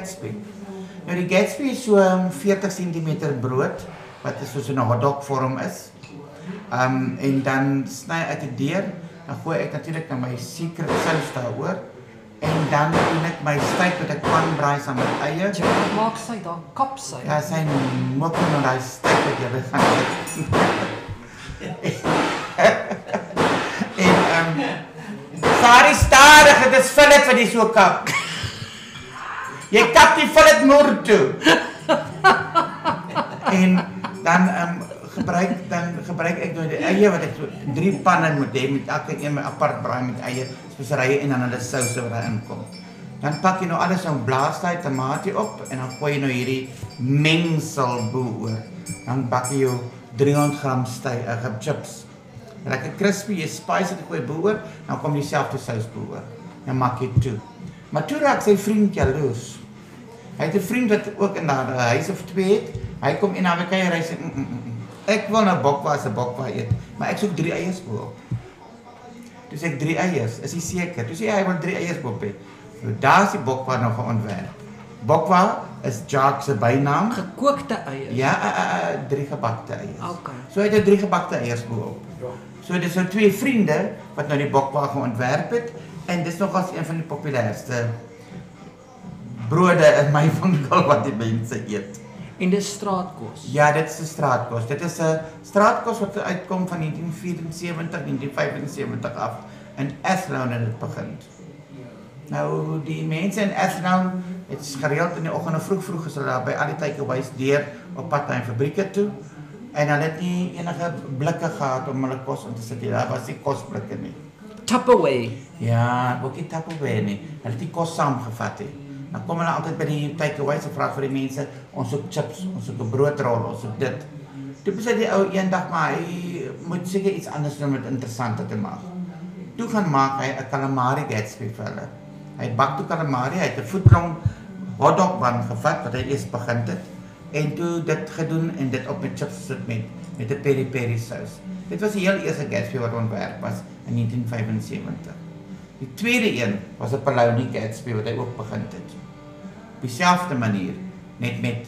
Gatsby. Nou die Gatsby is so um, 40 cm brood wat is soos 'n hotdog vorm is. Um en dan sny ek dit deur, dan gooi ek natuurlik dan my secret sous daaroor en dan doen ek my steak met 'n pan braai saam met eie. Jy maak sy daar kap sy. Ja, sy moet nou daai steak wat jy gaan eet. en um Sorry stadig, dit is vullet wat jy so kap. Jy kap die vullet noor toe. en dan um gebruik dan gebruik ek nou die eie wat ek so drie panne moet hê met elke een my apart braai met eie speserye en dan hulle souse wat daarin kom. Dan pak jy nou alles so 'n blaasdaai tamatie op en dan gooi jy nou hierdie mengsel bo oor. Dan bak jy jou 300 gram steak, uh, chips. Lekker crispy, jy spice dit gooi bo oor, dan kom dieselfde sous bo oor. Dan maak jy toe. Maar toe raak sy vriend jaloes. Hy het 'n vriend wat ook in daardie huis of twee het. Hy kom in na my kuier hy sê mm, mm, mm. ek wil nou bokwa se bokwa eet, maar ek soek drie eiers bo. Dis ek drie eiers, is hy seker? Dis hy wil drie eiers bo hê. Nou daar's die bokwa nog ontwerp. Bokwa is Jacques se bynaam. Gekookte eiers. Ja, uh, uh, drie gebakte eiers. Okay. So hy het drie gebakte eiers bo op. So dis nou twee vriende wat nou die bokwa geontwerp het en dis nogals een van die populairste brode in my winkel wat die mense eet. En dis straatkos. Ja, dit is straatkos. Dit is 'n straatkos wat uitkom van 1974, 1975 af in Athlone het dit begin. Nou die mense in Athlone het gereeld in die oggende vroeg vroeg is hulle daar by al die takeaways deur op pad na die fabrieke toe en hulle het nie enige blikke gehad om hulle kos in te sit nie. Daar was nie kosblikke nie. Tupperware. Ja, ook nie Tupperware nie. Hulle het die kos saamgevat nie. Dan kom hulle altyd by die takeaways en vra vir die mense, ons soek chips, ons soek 'n broodrol, ons soek dit. Toe besluit die ou eendag maar hy moet seker iets anders doen om dit interessanter te maak. Toe gaan maak hy 'n calamari Gatsby vir hulle. Hy bak toe calamari, hy het 'n voetlong hotdog bun gevat wat hy eers begin het en toe dit gedoen en dit op met chips gesit met met 'n peri peri sous. Dit was die heel eerste Gatsby wat ontwerp was in 1975. Die tweede een was 'n Polony Gatsby wat hy ook begin het. Dieselfde manier net met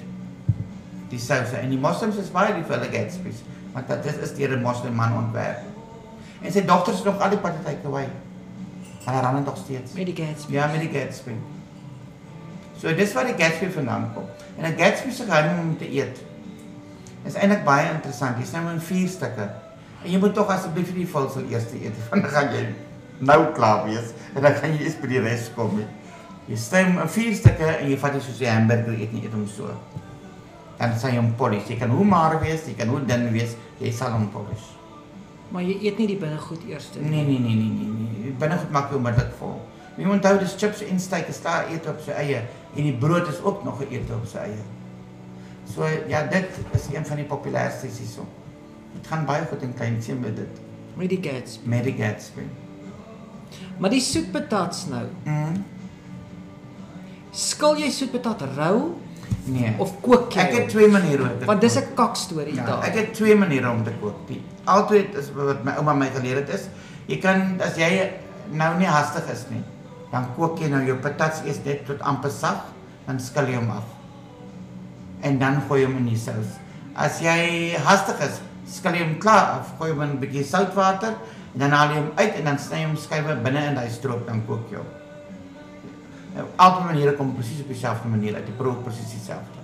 die souse en die moslems is baie lief vir hulle Gatsby's want dit is deur 'n moslim man ontwerp. En sy dogters is nog al die pad uit Hawaii. Hulle ran nog steeds. Met die Gatsby. Ja, met die Gatsby. So dis waar die Gatsby vandaan kom. En 'n Gatsby se geheim om te eet is eintlik baie interessant. Jy sny hom in vier stukke. En jy moet tog asseblief die vulsel eers eet. Want dan gaan jy nou klaar wees en dan kan jy eers by die res kom. Nie. Jy sny hom in vier stukke en jy vat dit soos 'n hamburger eet nie eet hom so. Dan sê jy hom polish. Jy kan hoe maar wees, jy kan hoe dun wees, jy sal hom polish. Maar jy eet nie die binnegoed eers nie. Nee nee nee nee nee nee. Die binnegoed maak jou onmiddellik vol. Jy moet onthou dis chips en steak is daar eet op sy eie en die brood is ook nog geëet op sy eie. So ja, dit is een van die populaarstes hierso. Dit gaan baie goed in klein sien met dit. Met die Gatsby. Met die Gatsby. Maar die soetpatats nou. Mm. Skil jy soetpatat rou Nee. of kook jy? Ek het twee maniere om dit. Want dis te 'n kak storie Ja, daar. ek het twee maniere om te kook. Die altyd is wat my ouma my geleer het is, jy kan as jy nou nie hastig is nie, dan kook jy nou jou patats eers net tot amper sag, dan skil jy hom af. En dan gooi jy hom in die sous. As jy hastig is, skil jy hom klaar af, gooi hom in 'n bietjie soutwater dan haal jy hom uit en dan sny jy hom skywe binne in daai stroop dan kook jy hom. Nou, albei maniere kom presies op dieselfde manier uit. Die brood presies dieselfde.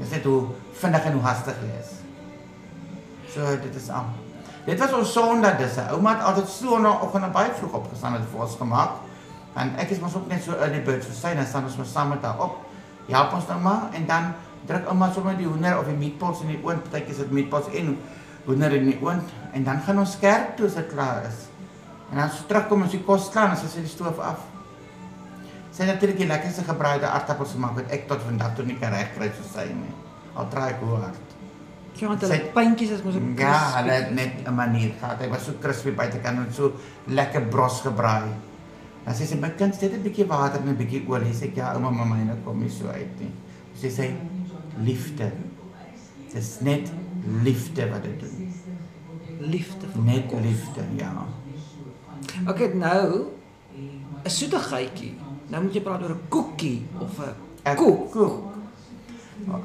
Dis net hoe vinnig en hoe hastig jy is. So dit is aan. Dit was ons Sondag dis. Ouma het altyd so na oggend baie vroeg opgestaan het vir ons gemaak. En ek is mos ook net so early bird vir sy, dan staan ons mos saam met haar op. Help ons nou maar en dan druk ouma sommer die hoender of die meatballs in die oond. Partykeer is dit meatballs en hoender in die oond en dan gaan ons skerp toe as dit klaar is. En dan terugkom ons die kos klaar en dan sit die stoof af. Sy het natuurlik die lekkerste gebraaide aardappels gemaak wat ek tot vandag toe nie kan regkry soos sy nie. Al try ek hoe hard. Ja, want hulle Sy- puntjies is mos op Ja, hulle het net 'n manier gehad. Hy was so crispy buitekant en so lekker bros gebraai. Dan sê sy my kind, sit 'n bietjie water en 'n bietjie olie. Sê ek ja, ouma, mamma, myne kom nie so uit nie. Sy sê liefde. Dis net liefde wat dit doen. Liefde vir Net kos. liefde, ja. Okay, nou 'n soetigheidjie. Nou moet jy praat oor 'n koekie of 'n Ek koek. koek.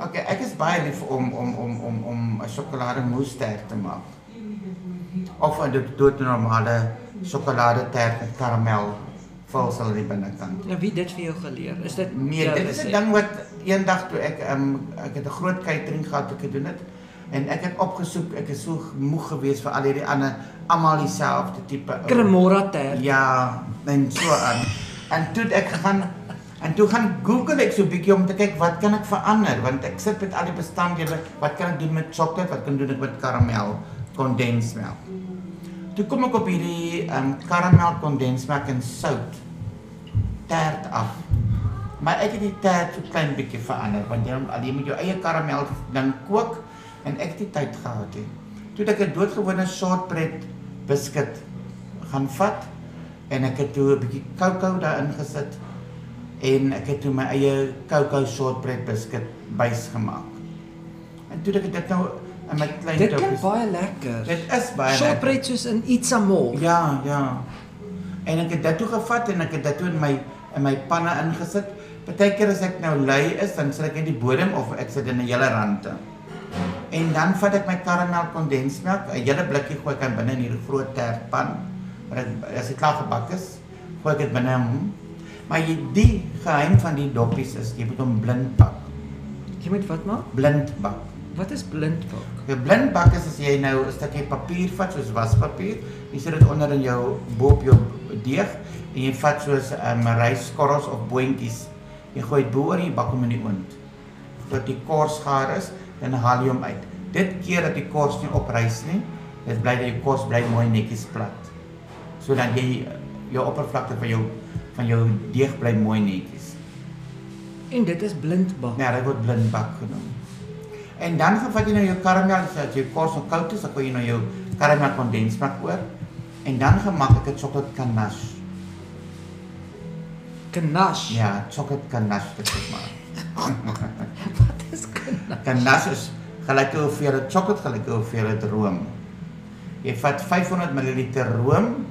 Okay, ek is baie lief om om om om om 'n sjokolademousse tert te maak. Of 'n doodnormale sjokoladetert met karamel aan die binnekant. Nou wie dit vir jou geleer? Is dit Nee, dit is 'n ding wat eendag toe ek um, ek het 'n groot catering gehad toe ek gedoen het en ek het opgesoek, ek is so moeg geweest vir al hierdie ander almal dieselfde tipe ou- Cremora ter. Ja, en so aan. En toe ek gaan en toe gaan Google ek so 'n bietjie om te kyk wat kan ek verander want ek sit met al die bestanddele, wat kan ek doen met sjokolade, wat kan doen ek met karamel, kondensmelk. Toe kom ek op hierdie um, karamel kondensmelk en sout tert af. Maar ek het die tert so klein bietjie verander want jy moet alleen met jou eie karamel ding kook en ek het nie tyd gehad nie. Toe ek 'n doodgewone shortbread biscuit gaan vat en ek het toe 'n bietjie kokos daarin gesit en ek het toe my eie kokos shortbread biscuit bys gemaak. En toe ek dit nou in my klein Dit klink baie lekker. Dit is baie Shortbread soos in Itzamol. Ja, ja. En ek het dit toe gevat en ek het dit toe in my in my panne ingesit. Partykeer as ek nou lui is, dan sit ek net die bodem of ek sit in 'n hele rande. En dan vat ek my karamel kondensmelk, 'n hele blikkie gooi ek aan binne in hierdie groot tertpan. Maar dit as dit klaar gebak is, gooi ek dit binne hom. Maar jy die geheim van die doppies is jy moet hom blind bak. Jy moet wat maak? Blind bak. Wat is blindbak? Die blind bak is as jy nou 'n stukkie papier vat soos waspapier, jy sit dit onder in jou bo op jou deeg en jy vat soos 'n um, ryskorrels of boontjies. Jy gooi dit bo oor en jy bak hom in die oond. Tot die kors gaar is, dan haal jy hom uit. Dit keer dat die kors nie oprys nie, dit bly dat die kors bly mooi netjies plat. Sodat jy jou oppervlakte van jou van jou deeg bly mooi netjies. En dit is blindbak. Ja, dit word blindbak genoem. En dan gaan vat jy nou jou karamel, as jy kos nog koud is, dan gooi jy nou jou karamel kondensmelk oor. En dan gemaak ek 'n chocolate ganache. Ganache. Ja, chocolate ganache dit is maar. Ganache? Is gelyk hoe veel chocolate gelyk hoe veel room. Jy vat 500 ml room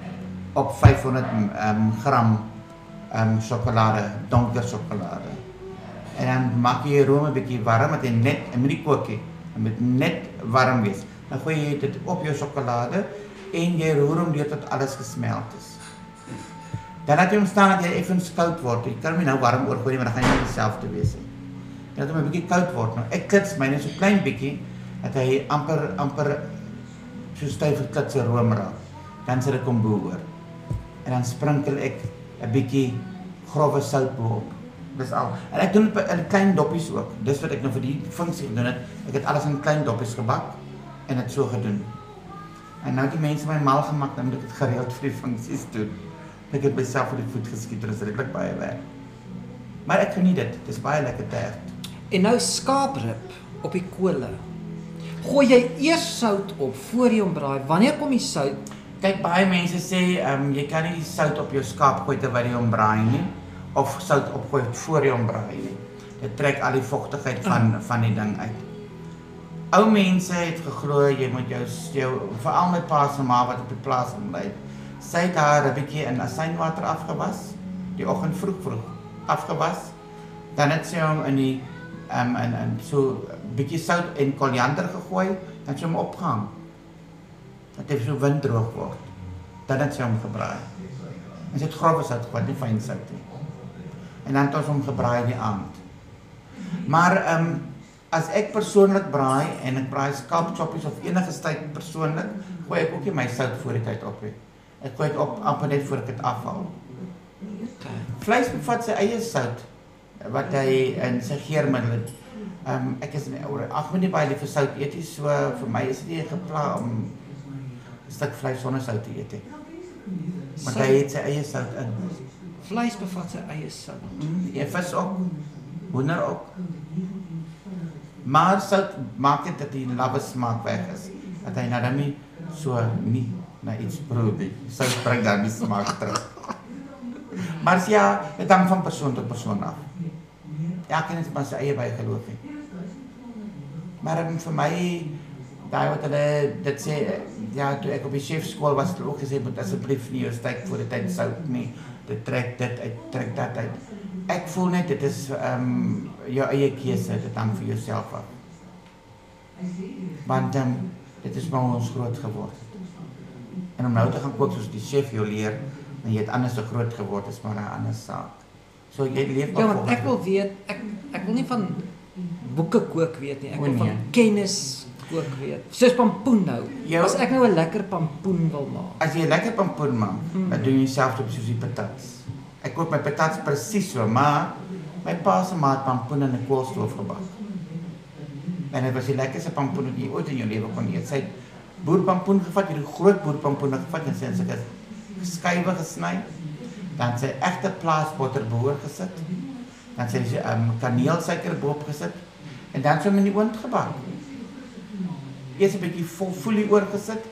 op 500 um, gram um sjokolade, donker sjokolade. En dan maak jy room 'n bietjie warm, hy net en moet nie kook nie. Dit moet net warm wees. Dan gooi jy dit op jou sjokolade en jy roer hom deur tot alles gesmelt is. Dan laat jy hom staan dat hy effens koud word. Jy kan hom nou warm oorgooi want dan gaan hy nie dieselfde wees nie. Laat hom 'n bietjie koud word. Nou ek klits myne so klein bietjie dat hy amper amper so styf geklitse room raak. Dan sit ek hom bo oor. En dan sprinkel ek 'n bietjie grouwe sout bo-op. Dis al. En ek doen dit in klein doppies ook. Dis wat ek nou vir die funksie gedoen het. Ek het alles in klein doppies gebak en dit so gedoen. En nou die mense my mal gemaak moet ek dit gereeld vir die funksies doen. Ek het myself vir die voet geskiet en dit is regtig baie werk. Maar ek geniet dit. Dis baie lekker tert. En nou skaaprib op die kole. Gooi jy eers sout op voor jy hom braai. Wanneer kom die sout? Kyk baie mense sê ehm um, jy kan nie sout op jou skaap gooi terwyl jy hom braai nie of sout opgooi voor jy hom braai nie. Dit trek al die vogtigheid van van die ding uit. Ou mense het geglo jy moet jou jou veral my pa se ma wat op die plaas bly. Sy het haar 'n bietjie in asynwater afgewas, die oggend vroeg vroeg afgewas. Dan het sy hom in die um, in in so 'n bietjie sout en koriander gegooi, het sy hom opgehang dat hy so winddroog word. Dan het sy hom gebraai. En sy het grove sout gevat, nie fyn sout nie. En dan het ons hom gebraai die aand. Maar ehm um, as ek persoonlik braai en ek braai skaapchoppies of enige steak persoonlik, gooi ek ook nie my sout voor die tyd op nie. Ek gooi dit op amper net voor ek dit afhaal. Vleis bevat sy eie sout wat hy in sy geurmiddel het. Ehm um, ek is nie oor ag moet nie baie lief vir sout eet nie, so vir my is dit nie gepla om 'n stuk vleis sonder sout te eet nie. Maar hy het sy eie sout in. Vleis bevat sy eie sout. Mm, Ja, vis ook. Hoender ook. Maar sout maak dit dat die lawwe smaak weg is. Dat hy nou dan nie so nie na iets proe nie. Sout bring dan die smaak terug. Maar ja, dit hang van persoon tot persoon af. Elkeen het maar sy eie bygeloof nie. Maar um, vir my daai wat hulle dit sê ja, toe ek op die chefskool was, het hulle ook gesê moet asseblief nie jou steak voor die tyd sout nie dit trek dit uit, trek dat uit. Ek voel net dit is ehm um, jou eie keuse, dit hang vir jouself af. Want um, dit is maar ons groot geword het. En om nou te gaan kook soos die chef jou leer, en jy het anders so groot geword, is maar 'n ander saak. So jy leef Ja, want ek wil weet ek ek wil nie van boeke kook weet nie. Ek O, wil van nee. kennis kook weet. Soos pampoen nou. Jou- As ek nou 'n lekker pampoen wil maak. As jy lekker pampoen maak, Mm. dan doen jy self op soos die patats. Ek kook my patats presies so, maar my pa se maat pampoen in 'n koolstoof gebak. En dit was die lekkerste pampoen wat jy ooit in jou lewe kon eet. Sy boerpampoen gevat, hierdie groot boerpampoen gevat en sy in sulke skywe gesny. Dan sy egte plaasbotter behoor gesit. Dan sy sy um, kaneelsuiker boop gesit en dan so in die oond gebak. Eers 'n bietjie vol folie oorgesit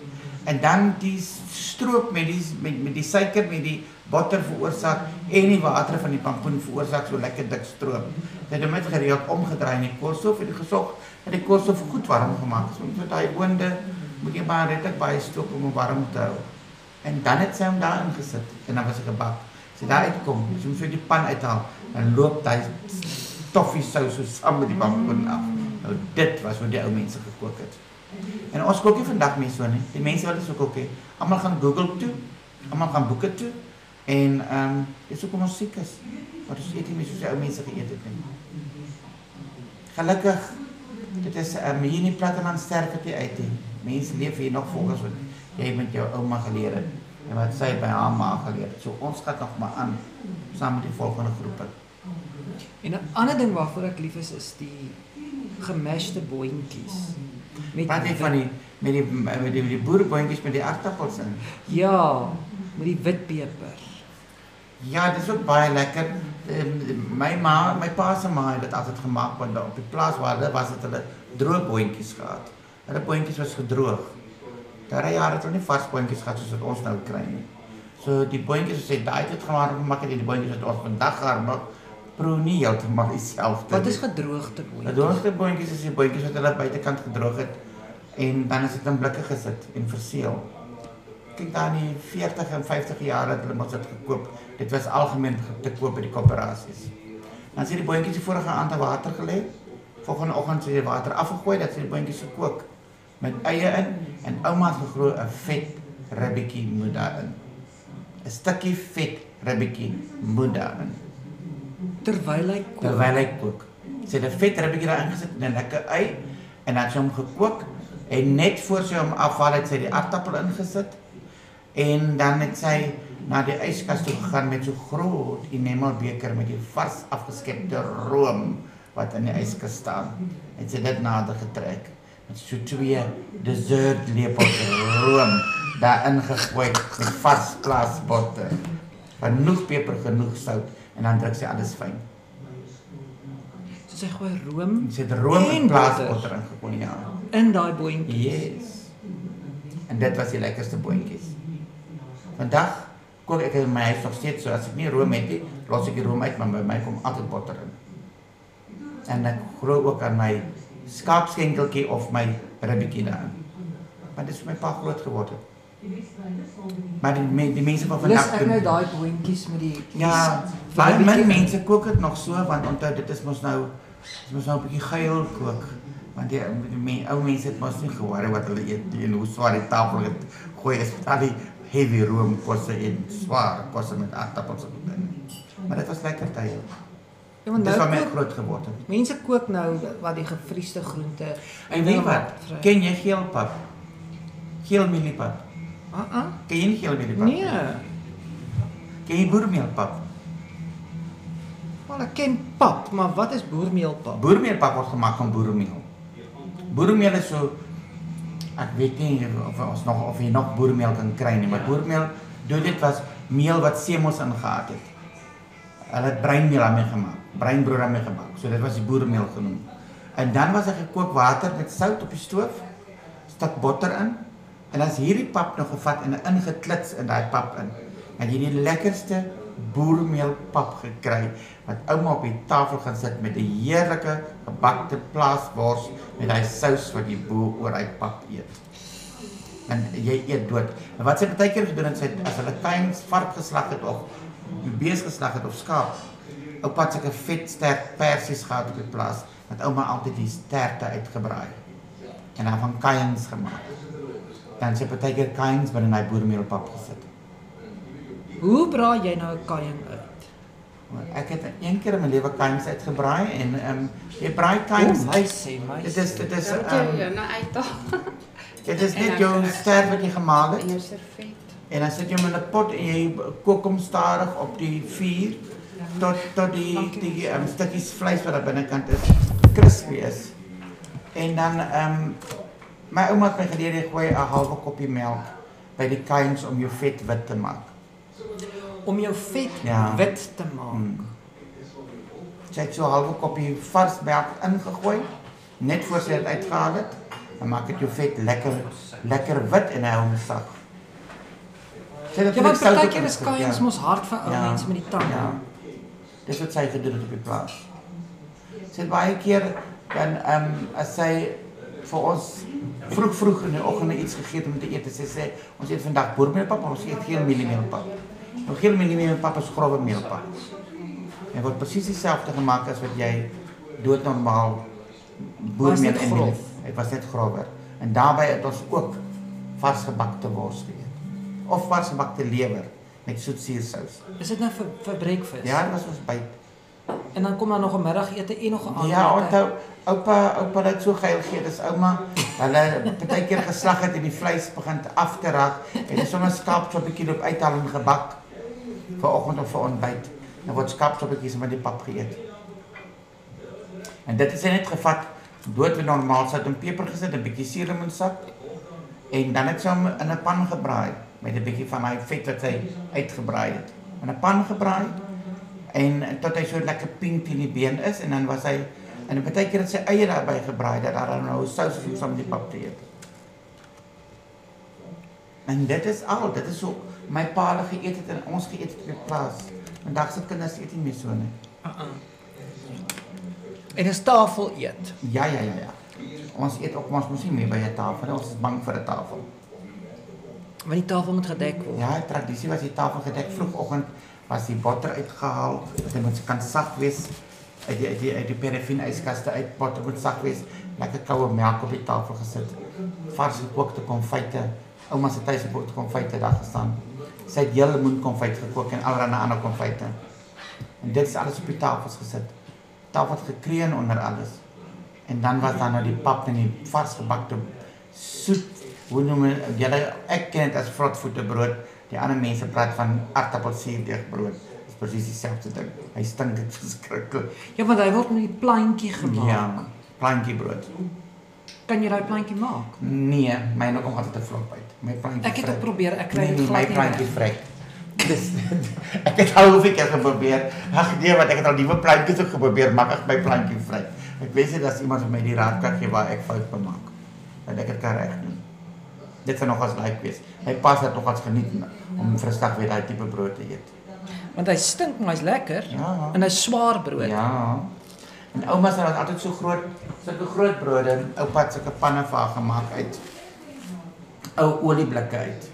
en dan die stroop met die met met die suiker met die botter veroorsaak en die water van die pampoen veroorsaak so lekker dik stroop. Dit het net gereeld omgedraai in die koolstof en die gesorg dat die koolstof goed warm gemaak so daai oonde moet jy maar redelik baie stoop om warm te hou. En dan het sy hom daarin gesit en dan was hy gebak. As jy daar uitkom, jy so uit die pan uithaal, dan loop daai toffie sous so saam met die pampoen af. Nou dit was hoe die ou mense gekook het. En ons kook nie vandag meer so nie. Die mense wat dit so kook almal gaan Google toe, almal gaan boeke toe en ehm um, dis hoekom ons siek is. Want ons eet nie meer soos die ou mense geëet het nie. Gelukkig dit is um, hier in die platteland sterf dit uit. Mense leef hier nog volgens wat jy met jou ouma geleer het en wat sy by haar ma geleer het. So ons gaan nog maar aan saam met die volgende groepe. En 'n ander ding waarvoor ek lief is is die gemashte boontjies. Met Praat jy van die met die met die, die boerboontjies met die aardappels in? Ja, met die witpeper. Ja, dit is ook baie lekker. Ehm, My ma, my pa se ma het dit altyd gemaak want op die plaas waar hulle was het hulle droë boontjies gehad. Hulle boontjies was gedroog. Daai jare het hulle nie vars boontjies gehad soos wat ons nou kry nie. So die boontjies wat sy daai tyd gemaak het, maak dit die boontjies wat ons vandag gaan maak, proe nie heeltemal dieselfde. Wat is gedroogde boontjies? droogste boontjies is die boontjies wat hulle buitekant gedroog het en dan is dit in blikke gesit en verseël. Kyk daar in die 40 en 50 jaar het hulle mos dit gekoop. Dit was algemeen ge- te koop by die koöperasies. Dan sien die boontjies die vorige aand in water gelê. Volgende oggend sien jy die water afgegooi, dat sien die boontjies gekook met eie in en ouma het geglo 'n vet ribbetjie moet daarin. 'n Stukkie vet ribbetjie moet daarin Terwyl hy kook. terwyl hy kook. Sy het 'n vet ribbetjie daarin gesit en 'n lekker ei en dan het sy hom gekook en net voor sy hom afhaal het sy die aardappel ingesit en dan het sy na die yskas toe gegaan met so groot enamelbeker met die vars afgeskepte room wat in die yskas staan. Het sy dit nader getrek so twee dessert lepels room daarin gegooi met vars plaasbotter. Genoeg peper, genoeg sout en dan druk sy alles fyn. So sy gooi room Sy het room En en plaasbotter ingegooi, ja. in daai boontjie. Yes. En dit was die lekkerste boontjies. Vandag kook ek in my huis nog steeds so as ek nie room het nie, los ek die room uit, maar by my kom altyd botter in. En ek glo ook aan my skaapskenkeltjie of my ribbetjie daarin. Want dit is vir my pa groot geword het. Maar die, me- die mense van vandag ek nou daai boontjies met die Ja, die baie min mense kook dit nog so want onthou dit is mos nou dit is mos nou 'n bietjie geil kook. Want die, die men, ou mense het mos nie gehoor wat hulle eet nie en hoe swaar die tafel het gooi is al die heavy roomkosse en swaar kosse met aardappels en dinge. Maar dit was lekker tye. Ja, want Dis nou waar my kook, groot geword het. mense kook nou wat die gevriesde groente. En weet wat? Ken jy geelpap? Geel mieliepap. Ah ah. Ken jy nie? Nee. Ken jy boermeelpap? Maar ek ken pap, maar wat is boermeelpap? Boermeelpap word gemaak van boermeel. Boermeel is so ek weet nie of ons nog of jy nog boermeel kan kry nie, maar boermeel doen dit was meel wat seemels ingehaat het. Hulle het breinmeel daarmee gemaak, breinbrood daarmee gemaak. So dit was die boermeel genoem. En dan was daar gekook water met sout op die stoof, stuk botter in en dan is hierdie pap nog gevat en ingeklits in daai pap in. En jy die lekkerste boermeelpap gekry wat ouma op die tafel gaan sit met 'n heerlike gebakte plaaswors met daai sous wat jy bo oor hy pap eet. En jy eet dood. En wat sy baie keer gedoen het, sy as hulle klein vark geslag het of die bees geslag het of skaap. Oupa het sulke vet sterk persies gehad op die plaas wat ouma altyd die sterte uitgebraai. En dan van kains gemaak. Dan sy partykeer kains binne my boermeelpap gesit. Hoe braai jy nou 'n kaaiing uit? Ek het een keer in my lewe kains uitgebraai en ehm um, jy braai kains. my sê my. Dit is dit is ehm jy jou nou uitdaag. dit is en net jou ster wat jy gemaak En het. jou servet. En dan sit jy hom in 'n pot en jy kook hom stadig op die vuur tot tot die die um, stukkies vleis wat daar binnekant is crispy is. En dan ehm um, my ouma het my geleer jy gooi 'n halwe koppie melk by die kains om jou vet wit te maak. om jou vet Ja. wit te maak. Mm. Sy het so 'n halwe koppie vars melk ingegooi net voor sy dit uitgehaal het. Dan maak dit jou vet lekker lekker wit en hy hom sag. Ja, want partykeer is kaaiings ja. mos hard vir ou Ja. mense met die tande. Ja. Dis wat sy gedoen het op die plaas. Sy het baie keer dan ehm um, as sy vir ons vroeg vroeg in die oggend iets gegee het om te eet, sy sê ons eet vandag boermeelpap, ons eet geen mieliemeelpap. Nou geen mieliemeelpap is grove meelpap. En word presies dieselfde gemaak as wat jy doodnormaal boermeel en mielies- Dit was net grower. En daarbey het ons ook varsgebakte wors geëet. Of varsgebakte lewer met soetsuursous. Is dit nou vir vir breakfast? Ja, dit was ons byt. En dan kom daar nog 'n middagete en nog 'n aandete. Ja, onthou oupa, oupa het so geil gegee, dis ouma. Hulle partykeer geslag het en die vleis begin af te raak en dis sommer skaapsoppietjie op uithaal en gebak vir oggend of vir ontbyt. Dan word skaapsoppietjies met die pap geëet. En dit is net gevat dood en normaal sout en peper gesit, 'n bietjie suurlemoensak en dan het sy hom in 'n pan gebraai met 'n bietjie van daai vet wat sy uitgebraai het. In 'n pan gebraai en tot hy so lekker pink teen die been is en dan was hy en baie keer het sy eie daarbey gebraai dat daar nou sous is om saam met die pap te eet. En dit is al, dit is so my pa hulle geëet het en ons geëet het die plaas. Vandag se kinders eet nie meer so nie. Uh -uh. En dis tafel eet. Ja ja ja ja. Ons eet ook ons mos nie meer by 'n tafel. Ons is bang vir 'n tafel. Want die tafel moet gedek word. Ja, die tradisie was die tafel gedek vroegoggend was die botter uitgehaal. Dit moet kan sag wees. Uit die die uit die paraffin uit botter moet sag wees. Lekker koue melk op die tafel gesit. Vars gekookte konfyte. Ouma se tuis gekookte konfyte daar gestaan. Sy het hele lemoen konfyt gekook en allerlei ander konfyte. En dit is alles op die tafels gesit. Tafel het gekreun onder alles. En dan was daar nou die pap en die vars gebakte soet hoe noem jy julle ek ken dit as vrotvoete brood. Die ander mense praat van aartappelsuurdeegbrood. Dis presies dieselfde ding. Hy stink dit verskriklik. Ja, want hy word met die plantjie gemaak. Ja, plantjie brood. Kan jy daai plantjie maak? Nee, myne kom altyd te vlot uit. My plantjie. Ek het ook probeer, ek kry nee, dit nee, my glad nie plantjie reg. vrek. Dis ek het al hoeveel keer geprobeer. Ag nee, wat ek het al nuwe plantjies ook geprobeer, maak ek my plantjie vrek. Ek weet nie dat iemand vir my die raad kan gee waar ek fout bemaak. Dat ek dit kan reg doen. Dit sou nog as lyk wees. My pa het nog as geniet om vrydag weer daai tipe brood te eet. Want hy stink, maar hy's lekker. Ja. En hy's swaar brood. Ja. En ouma se het altyd so groot, sulke groot brode en oupa het sulke panne vir haar gemaak uit ou olieblikke uit.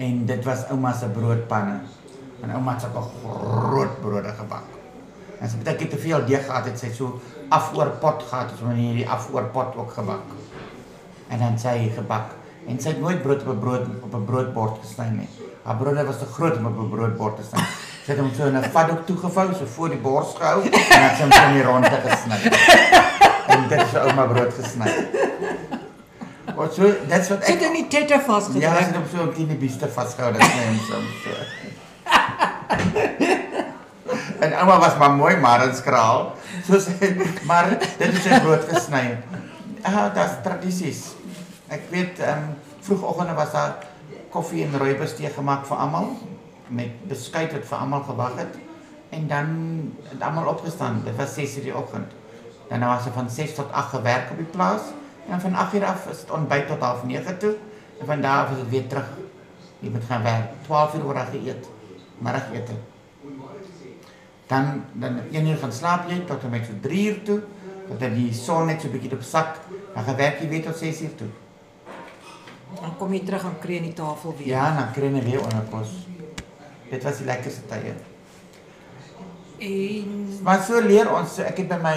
En dit was ouma se broodpanne. En ouma het sulke groot brode gebak. En as baie keer te veel deeg gehad het, sy so afoorpot gehad, so in hierdie afoorpot ook gebak. En dan sy gebak. En sy het nooit brood op 'n brood op 'n broodbord gesny nie. Haar brode was te groot om op 'n broodbord te sny. Sy het hom so in 'n vatdoek toegevou, so voor die bors gehou en het hom so in die ronde gesny. En dit is ouma brood gesny. Wat so, dit's wat Sit ek in die tette Ja, vasgedruk. sy het hom so 'n klein bieste vasgehou dat sy hom so. En ouma was maar mooi maar in skraal. So sy maar dit is sy brood gesny. Ah, daar's tradisies. Ek weet ehm um, vroegoggende was daar koffie en rooibos tee gemaak vir almal met beskuit wat vir almal gewag het en dan het almal opgestaan. Dit was 6:00 die oggend. Dan was er van 6 tot 8 gewerk op die plaas en van 8 uur af is dit ontbyt tot 8:30 toe en van daar af is dit weer terug. Jy moet gaan werk. 12 uur word daar geëet. Middagete. Dan dan 1 uur gaan slaap jy tot en met so 3 uur toe. Dat dan die son net so 'n bietjie op sak. Dan gaan werk jy weer tot 6 uur toe. Dan kom jy terug en kry aan die tafel weer. Ja, dan kry jy weer onderkos. Dit was die lekkerste tye. En Maar so leer ons, ek het by my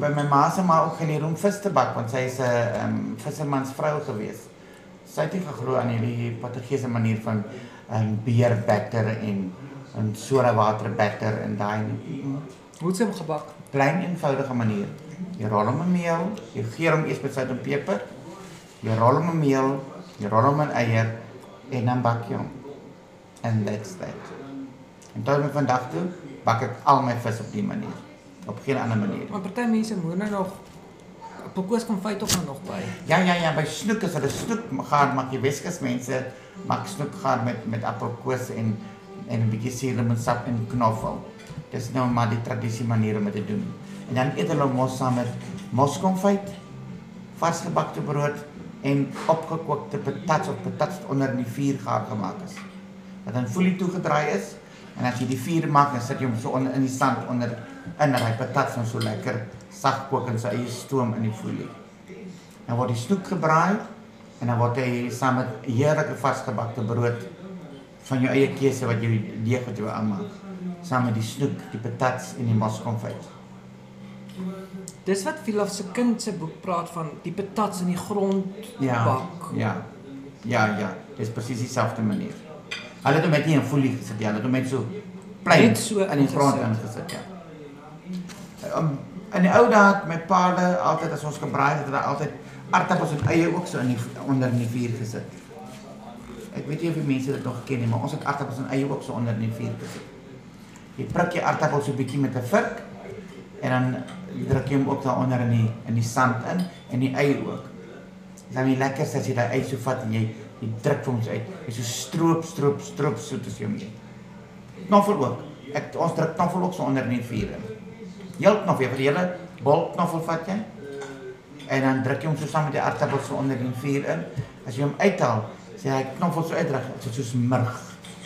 by my ma se ma ook geleer om vis te bak want sy is 'n ehm um, vissermans vrou gewees. Sy het nie geglo aan hierdie Portugese manier van ehm um, beer batter en en soda water batter en daai nie. hoe het sy hom gebak? Klein eenvoudige manier. Jy rol hom in meel, jy gee hom eers met sout en peper. Jy rol hom in meel, hom in eier en dan bak jy hom. And that's that. En tot met vandag toe bak ek al my vis op die manier. Op geen ander manier. Maar party mense moet nou nog Pokos kom feit ook nou nog by. Ja ja ja, by snoek is hulle snoek gaan maak jy Weskus mense maak snoek gaan met met appelkoos en en 'n bietjie suurlemoensap en knoffel. Dis nou maar die tradisie manier om dit te doen. En dan eet hulle mos saam met moskonfyt, varsgebakte brood en opgekookte patats of patats onder in die vuur gaar gemaak is. Wat dan folie toegedraai is en as jy die vuur maak, dan sit jy hom so onder in die sand onder in daai patats dan so lekker sag kook in sy eie stoom in die folie. Dan word die snoek gebraai en dan word hy saam met heerlike varsgebakte brood van jou eie keuse wat jy deeg wat jy aanmaak. Saam met die snoek, die patats en die moskonfyt. Dis wat Philof se kind se boek praat van die patats in die grond Ja. bak. Ja. Ja, ja, dis presies dieselfde manier. Hulle het hom net nie in folie gesit nie, hulle het hom net so plain Net so in die grond ingesit. ja. Um, in die ou dae het my paade altyd as ons gebraai het, het hulle altyd aartappels en eie ook so in die onder in die vuur gesit. Ek weet nie of die mense dit nog ken nie, maar ons het aartappels en eie ook so onder in die vuur gesit. Jy prik jy aartappels so 'n bietjie met 'n vurk en dan druk jy hom ook daaronder in die in die sand in en die eie ook. Dis dan die lekkerste as jy daai ei so vat en jy jy druk vir ons uit. Jy so stroop stroop stroop soet as jy hom eet. Knoffel ook. Ek ons druk knoffel ook so onder in die vuur in. Heel knoffel, vir hele bol knoffel vat jy. En dan druk jy hom so saam met die aartappels so onder in die vuur in. As jy hom uithaal, sê hy knoffel so uitdruk, dit is soos murg.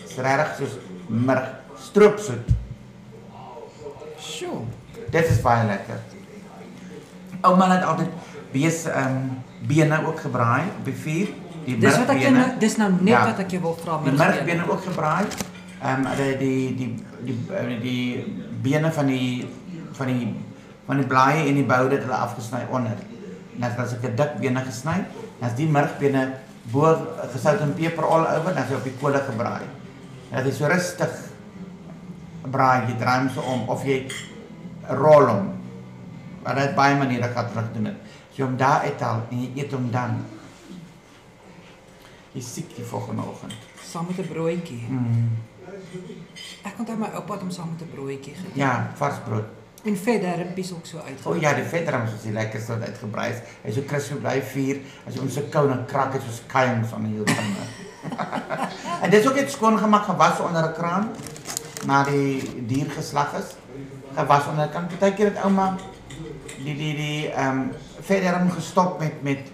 Dis regtig soos murg, stroopsoet. Sjoe. Dit is baie lekker. Ouma het altyd bees ehm um, bene ook gebraai op die vuur. Die Dis wat ek jou nou dis nou net Ja. wat ek jou wil vra Die murgbene ook gebraai. Ehm um, die die die die die, die bene van die van die van die blaaie en die boude het hulle afgesny onder. Net as ek 'n dik bene gesny, dan is die murgbene bo gesout en peper al oor, dan is hy op die kolle gebraai. Dit is so rustig braai, jy draai hom so om of jy rol hom. Maar dit baie maniere gaan terug doen hom daar uithaal en jy eet dan. Jy siek die volgende oggend. saam met 'n broodjie. Mm. Ek onthou my oupa het hom saam met 'n broodjie geëet. Ja, vars brood. En verder rempies ook so uit. O oh, ja, die vetrams is die lekkerste wat uitgebrei is. Hy is so crispy bly vuur. As jy hom so kou dan krak dit soos kuims aan die tande. en dit is ook net skoon gemaak gewas onder 'n kraan na die dier geslag is. Gewas onder 'n kraan. Partykeer het ouma die die die ehm um, verderm gestop met met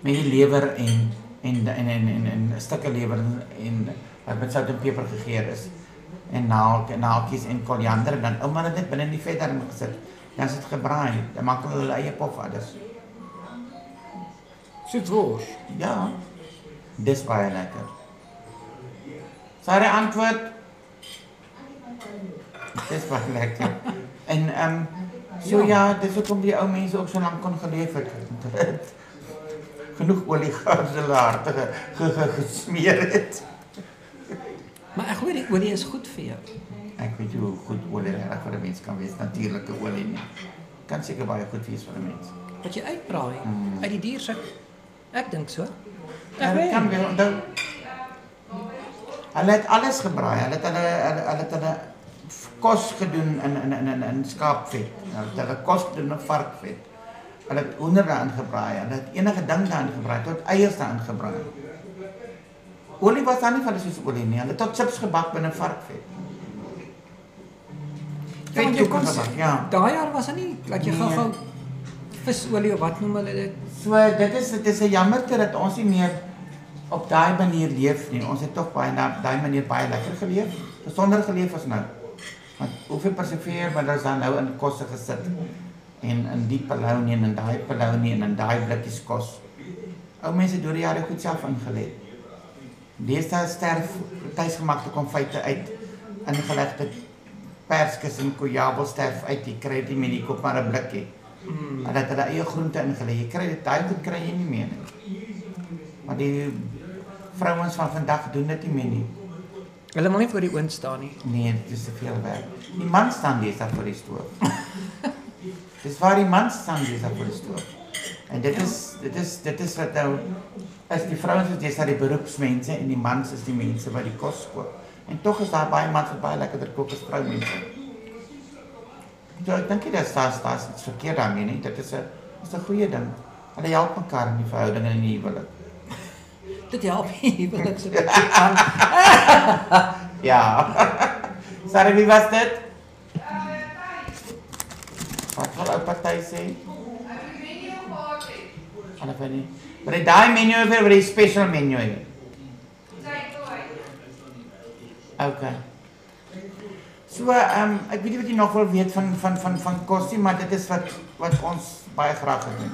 met die lewer en en en en en, en stukke lewer en wat met sout en peper gegeur is en naal naaltjies en koriander en dan ouma het dit binne in die vetdarm gesit. Dan is dit gebraai. Dan maak hulle hulle eie pofaders. Soet wors. Ja. Dis baie lekker. Sy antwoord Dis baie lekker. En ehm um, so ja, ja dis hoekom die ou mense ook so lank kon geleef het. Hulle het Genoeg olie gehad as hulle harte ge, ge, ge, gesmeer het. Maar ek hoor die olie is goed vir jou. Ek weet nie hoe goed olie reg vir 'n mens kan wees, natuurlike olie nie. Kan seker baie goed wees vir 'n mens. Wat jy uitbraai Mm. uit die dier se Ek dink so. Ja, dit kan wel onthou. Hulle het alles gebraai. Hulle het hulle hulle, hulle het hulle kos gedoen in in in in, in skaapvet. Hulle het hulle kos gedoen in varkvet. Hulle het hoender daarin gebraai. Hulle het enige ding daarin gebraai tot eiers daarin gebraai. Olie was dan nie van soos olie nie. Hulle het tot chips gebak binne varkvet. Ja, jy kon ja. Daai jaar was dit nie dat jy Nee. gou-gou visolie of wat noem hulle dit? So dit is dit is 'n jammerte dat ons nie meer op daai manier leef nie. Ons het tog baie na daai manier baie lekker geleef. Besonder geleef as nou. Want hoeveel persevere maar daar's dan nou in kosse gesit. En in die palou nie en in daai palou nie en in daai blikkies kos. Ou mense deur die jare goed self ingelê. Deesdae sterf tuisgemaakte konfyte uit ingelegde perskes en kojabel sterf uit. Jy kry dit meer nie, koop maar 'n blikkie. Mm. Hulle het hulle eie groente ingelê. Jy kry dit daai goed kry jy nie meer nie. Maar die vrouens van vandag doen dit nie meer nie. Hulle wil nie voor die oond staan nie. Nee, dit is te veel werk. Die man staan deesdae voor die stoof. Dis waar die man staan deesdae voor die stoof. En dit is dit is dit is wat nou is die vrouens is deesdae die beroepsmense en die mans is die mense wat die kos koop. En tog is daar baie mans wat baie lekkerder kook as vroumense. Ja, ek dink dit is daar daar is verkeerd daarmee nie. Dit is 'n is 'n goeie ding. Hulle help mekaar in die verhouding en in die huwelik. Dit help nie, wil ek sê. aan. Ja. Sorry, wie was dit? Wat wil ou party sê? Van nie. Maar daai menu is vir die special menu. hê. Okay. So, ehm um, ek weet nie wat jy nog wil weet van van van van kos nie, maar dit is wat wat ons baie graag doen.